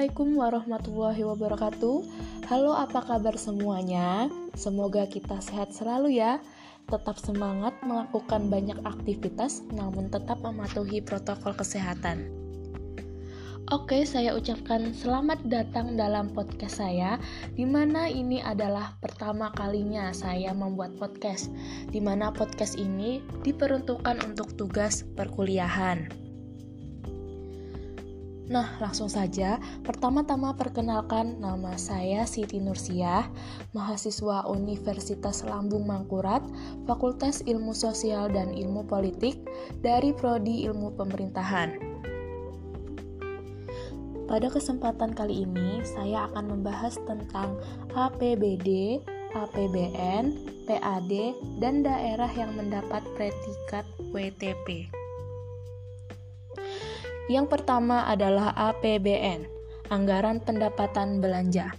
Assalamualaikum warahmatullahi wabarakatuh. Halo, apa kabar semuanya? Semoga kita sehat selalu ya. Tetap semangat melakukan banyak aktivitas, namun tetap mematuhi protokol kesehatan. Oke, saya ucapkan selamat datang dalam podcast saya, di mana ini adalah pertama kalinya saya membuat podcast, di mana podcast ini diperuntukkan untuk tugas perkuliahan. Nah, langsung saja. Pertama-tama perkenalkan nama saya Siti Nursiah, mahasiswa Universitas Lambung Mangkurat, Fakultas Ilmu Sosial dan Ilmu Politik dari Prodi Ilmu Pemerintahan. Pada kesempatan kali ini, saya akan membahas tentang APBD, APBN, PAD, dan daerah yang mendapat predikat WTP. Yang pertama adalah APBN, Anggaran Pendapatan Belanja.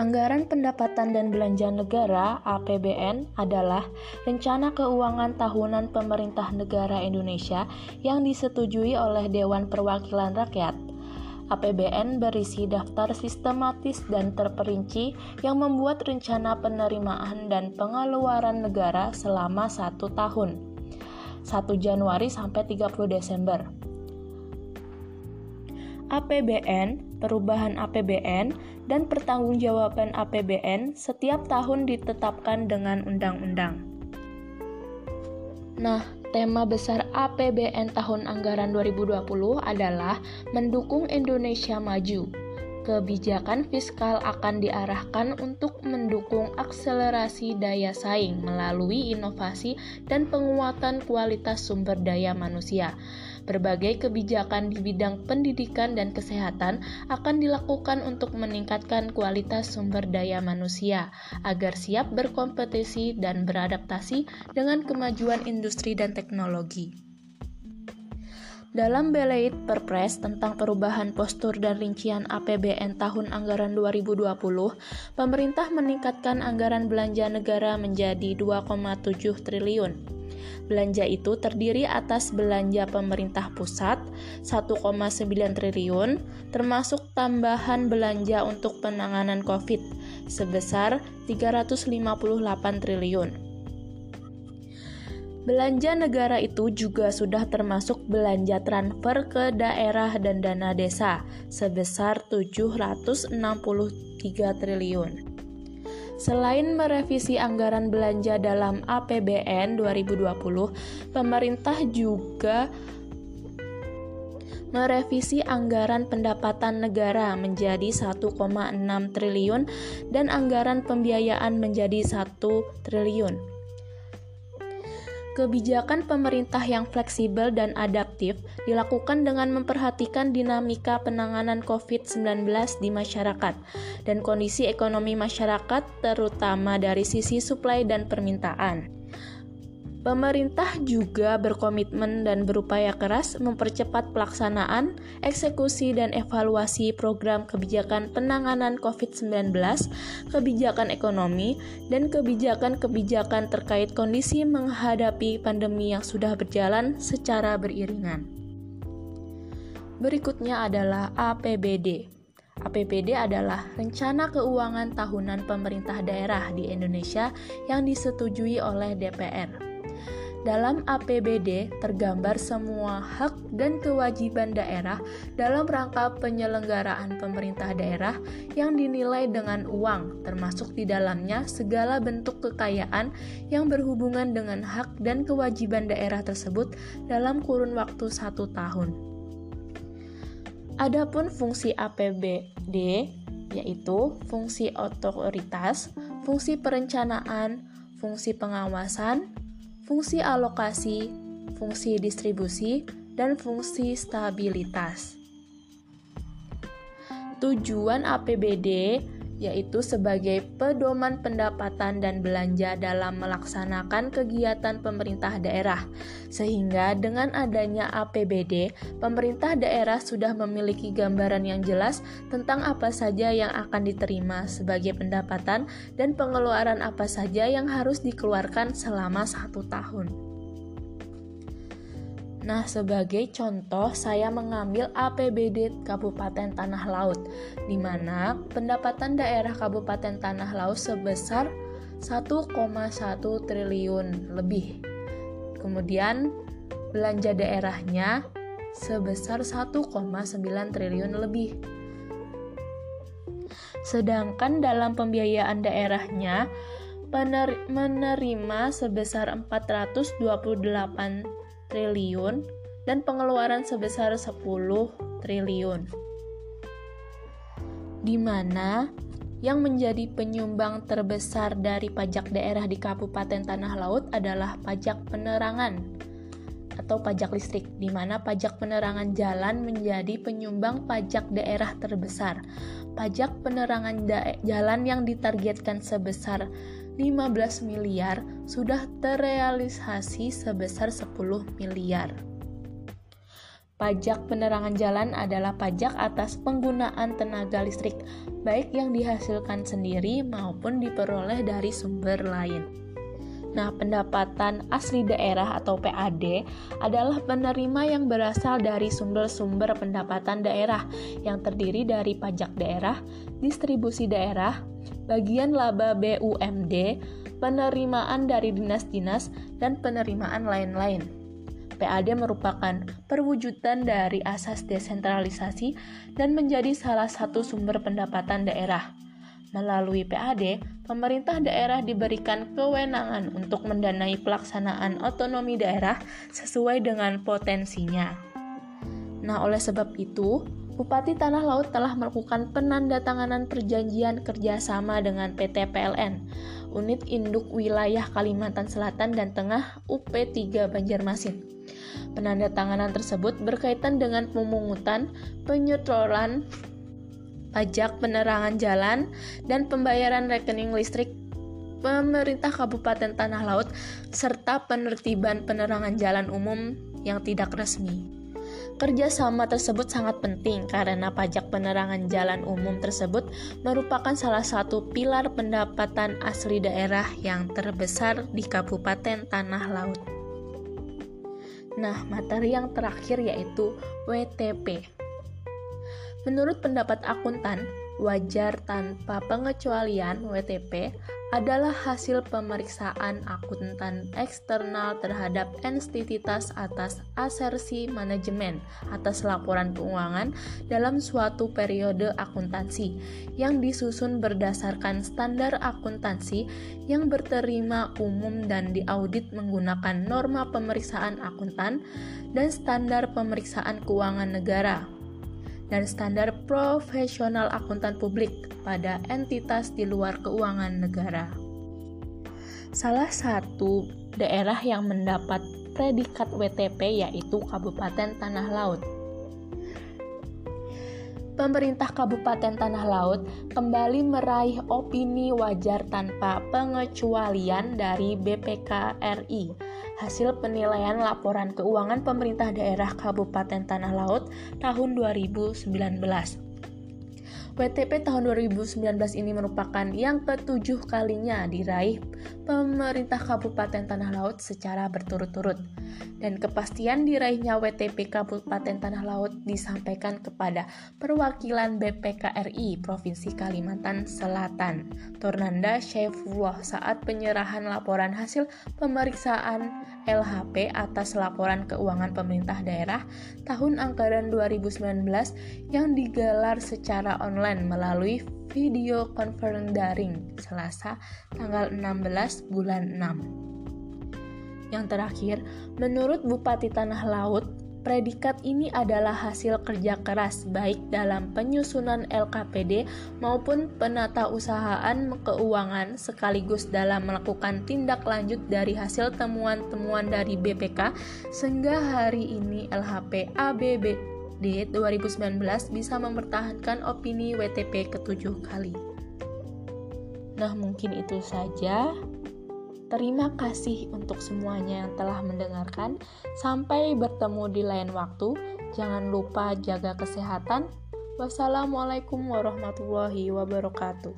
Anggaran Pendapatan dan Belanja Negara (APBN) adalah rencana keuangan tahunan pemerintah negara Indonesia yang disetujui oleh Dewan Perwakilan Rakyat. APBN berisi daftar sistematis dan terperinci yang membuat rencana penerimaan dan pengeluaran negara selama satu tahun, 1 Januari sampai 30 Desember. APBN, perubahan APBN, dan pertanggungjawaban APBN setiap tahun ditetapkan dengan undang-undang. Nah, tema besar APBN tahun anggaran 2020 adalah mendukung Indonesia maju. Kebijakan fiskal akan diarahkan untuk mendukung akselerasi daya saing melalui inovasi dan penguatan kualitas sumber daya manusia Berbagai kebijakan di bidang pendidikan dan kesehatan akan dilakukan untuk meningkatkan kualitas sumber daya manusia agar siap berkompetisi dan beradaptasi dengan kemajuan industri dan teknologi. Dalam Beleit Perpres tentang perubahan postur dan rincian APBN tahun anggaran 2020, pemerintah meningkatkan anggaran belanja negara menjadi 2,7 triliun Belanja itu terdiri atas belanja pemerintah pusat 1,9 triliun, termasuk tambahan belanja untuk penanganan COVID sebesar 358 triliun. Belanja negara itu juga sudah termasuk belanja transfer ke daerah dan dana desa sebesar 763 triliun. Selain merevisi anggaran belanja dalam APBN 2020, pemerintah juga merevisi anggaran pendapatan negara menjadi 1,6 triliun dan anggaran pembiayaan menjadi 1 triliun. Kebijakan pemerintah yang fleksibel dan adaptif dilakukan dengan memperhatikan dinamika penanganan COVID-19 di masyarakat dan kondisi ekonomi masyarakat, terutama dari sisi suplai dan permintaan. Pemerintah juga berkomitmen dan berupaya keras mempercepat pelaksanaan, eksekusi, dan evaluasi program kebijakan penanganan COVID-19, kebijakan ekonomi, dan kebijakan-kebijakan terkait kondisi menghadapi pandemi yang sudah berjalan secara beriringan. Berikutnya adalah APBD. APBD adalah rencana keuangan tahunan pemerintah daerah di Indonesia yang disetujui oleh DPR. Dalam APBD tergambar semua hak dan kewajiban daerah dalam rangka penyelenggaraan pemerintah daerah yang dinilai dengan uang, termasuk di dalamnya segala bentuk kekayaan yang berhubungan dengan hak dan kewajiban daerah tersebut dalam kurun waktu satu tahun. Adapun fungsi APBD yaitu fungsi otoritas, fungsi perencanaan, fungsi pengawasan, fungsi alokasi, fungsi distribusi, dan fungsi stabilitas. Tujuan APBD yaitu sebagai pedoman pendapatan dan belanja dalam melaksanakan kegiatan pemerintah daerah. Sehingga dengan adanya APBD, pemerintah daerah sudah memiliki gambaran yang jelas tentang apa saja yang akan diterima sebagai pendapatan dan pengeluaran apa saja yang harus dikeluarkan selama satu tahun. Nah, sebagai contoh, saya mengambil APBD Kabupaten Tanah Laut, di mana pendapatan daerah Kabupaten Tanah Laut sebesar 1,1 triliun lebih. Kemudian, belanja daerahnya sebesar 1,9 triliun lebih. Sedangkan dalam pembiayaan daerahnya menerima sebesar 428 triliun dan pengeluaran sebesar 10 triliun. Di mana yang menjadi penyumbang terbesar dari pajak daerah di Kabupaten Tanah Laut adalah pajak penerangan atau pajak listrik, di mana pajak penerangan jalan menjadi penyumbang pajak daerah terbesar. Pajak penerangan jalan yang ditargetkan sebesar 15 miliar sudah terrealisasi sebesar 10 miliar. Pajak penerangan jalan adalah pajak atas penggunaan tenaga listrik, baik yang dihasilkan sendiri maupun diperoleh dari sumber lain. Nah, pendapatan asli daerah atau PAD adalah penerima yang berasal dari sumber-sumber pendapatan daerah yang terdiri dari pajak daerah, distribusi daerah, bagian laba BUMD, penerimaan dari dinas-dinas, dan penerimaan lain-lain. PAD merupakan perwujudan dari asas desentralisasi dan menjadi salah satu sumber pendapatan daerah. Melalui PAD, pemerintah daerah diberikan kewenangan untuk mendanai pelaksanaan otonomi daerah sesuai dengan potensinya. Nah, oleh sebab itu, Bupati Tanah Laut telah melakukan penandatanganan perjanjian kerjasama dengan PT PLN, Unit Induk Wilayah Kalimantan Selatan dan Tengah UP3 Banjarmasin. Penandatanganan tersebut berkaitan dengan pemungutan, penyetoran, pajak penerangan jalan, dan pembayaran rekening listrik pemerintah Kabupaten Tanah Laut, serta penertiban penerangan jalan umum yang tidak resmi. Kerjasama tersebut sangat penting karena pajak penerangan jalan umum tersebut merupakan salah satu pilar pendapatan asli daerah yang terbesar di Kabupaten Tanah Laut. Nah, materi yang terakhir yaitu WTP. Menurut pendapat akuntan, wajar tanpa pengecualian WTP adalah hasil pemeriksaan akuntan eksternal terhadap entitas atas asersi manajemen atas laporan keuangan dalam suatu periode akuntansi yang disusun berdasarkan standar akuntansi yang berterima umum dan diaudit menggunakan norma pemeriksaan akuntan dan standar pemeriksaan keuangan negara dan standar profesional akuntan publik pada entitas di luar keuangan negara. Salah satu daerah yang mendapat predikat WTP yaitu Kabupaten Tanah Laut. Pemerintah Kabupaten Tanah Laut kembali meraih opini wajar tanpa pengecualian dari BPK RI hasil penilaian laporan keuangan pemerintah daerah Kabupaten Tanah Laut tahun 2019. WTP tahun 2019 ini merupakan yang ketujuh kalinya diraih pemerintah Kabupaten Tanah Laut secara berturut-turut. Dan kepastian diraihnya WTP Kabupaten Tanah Laut disampaikan kepada perwakilan BPKRI Provinsi Kalimantan Selatan, Tornanda Syaifullah saat penyerahan laporan hasil pemeriksaan LHP atas laporan keuangan pemerintah daerah tahun anggaran 2019 yang digelar secara online melalui video conference daring Selasa tanggal 16 bulan 6. Yang terakhir, menurut Bupati Tanah Laut, predikat ini adalah hasil kerja keras baik dalam penyusunan LKPD maupun penata usahaan keuangan sekaligus dalam melakukan tindak lanjut dari hasil temuan-temuan dari BPK sehingga hari ini LHP ABB di 2019 bisa mempertahankan opini WTP ketujuh kali. Nah, mungkin itu saja. Terima kasih untuk semuanya yang telah mendengarkan. Sampai bertemu di lain waktu. Jangan lupa jaga kesehatan. Wassalamualaikum warahmatullahi wabarakatuh.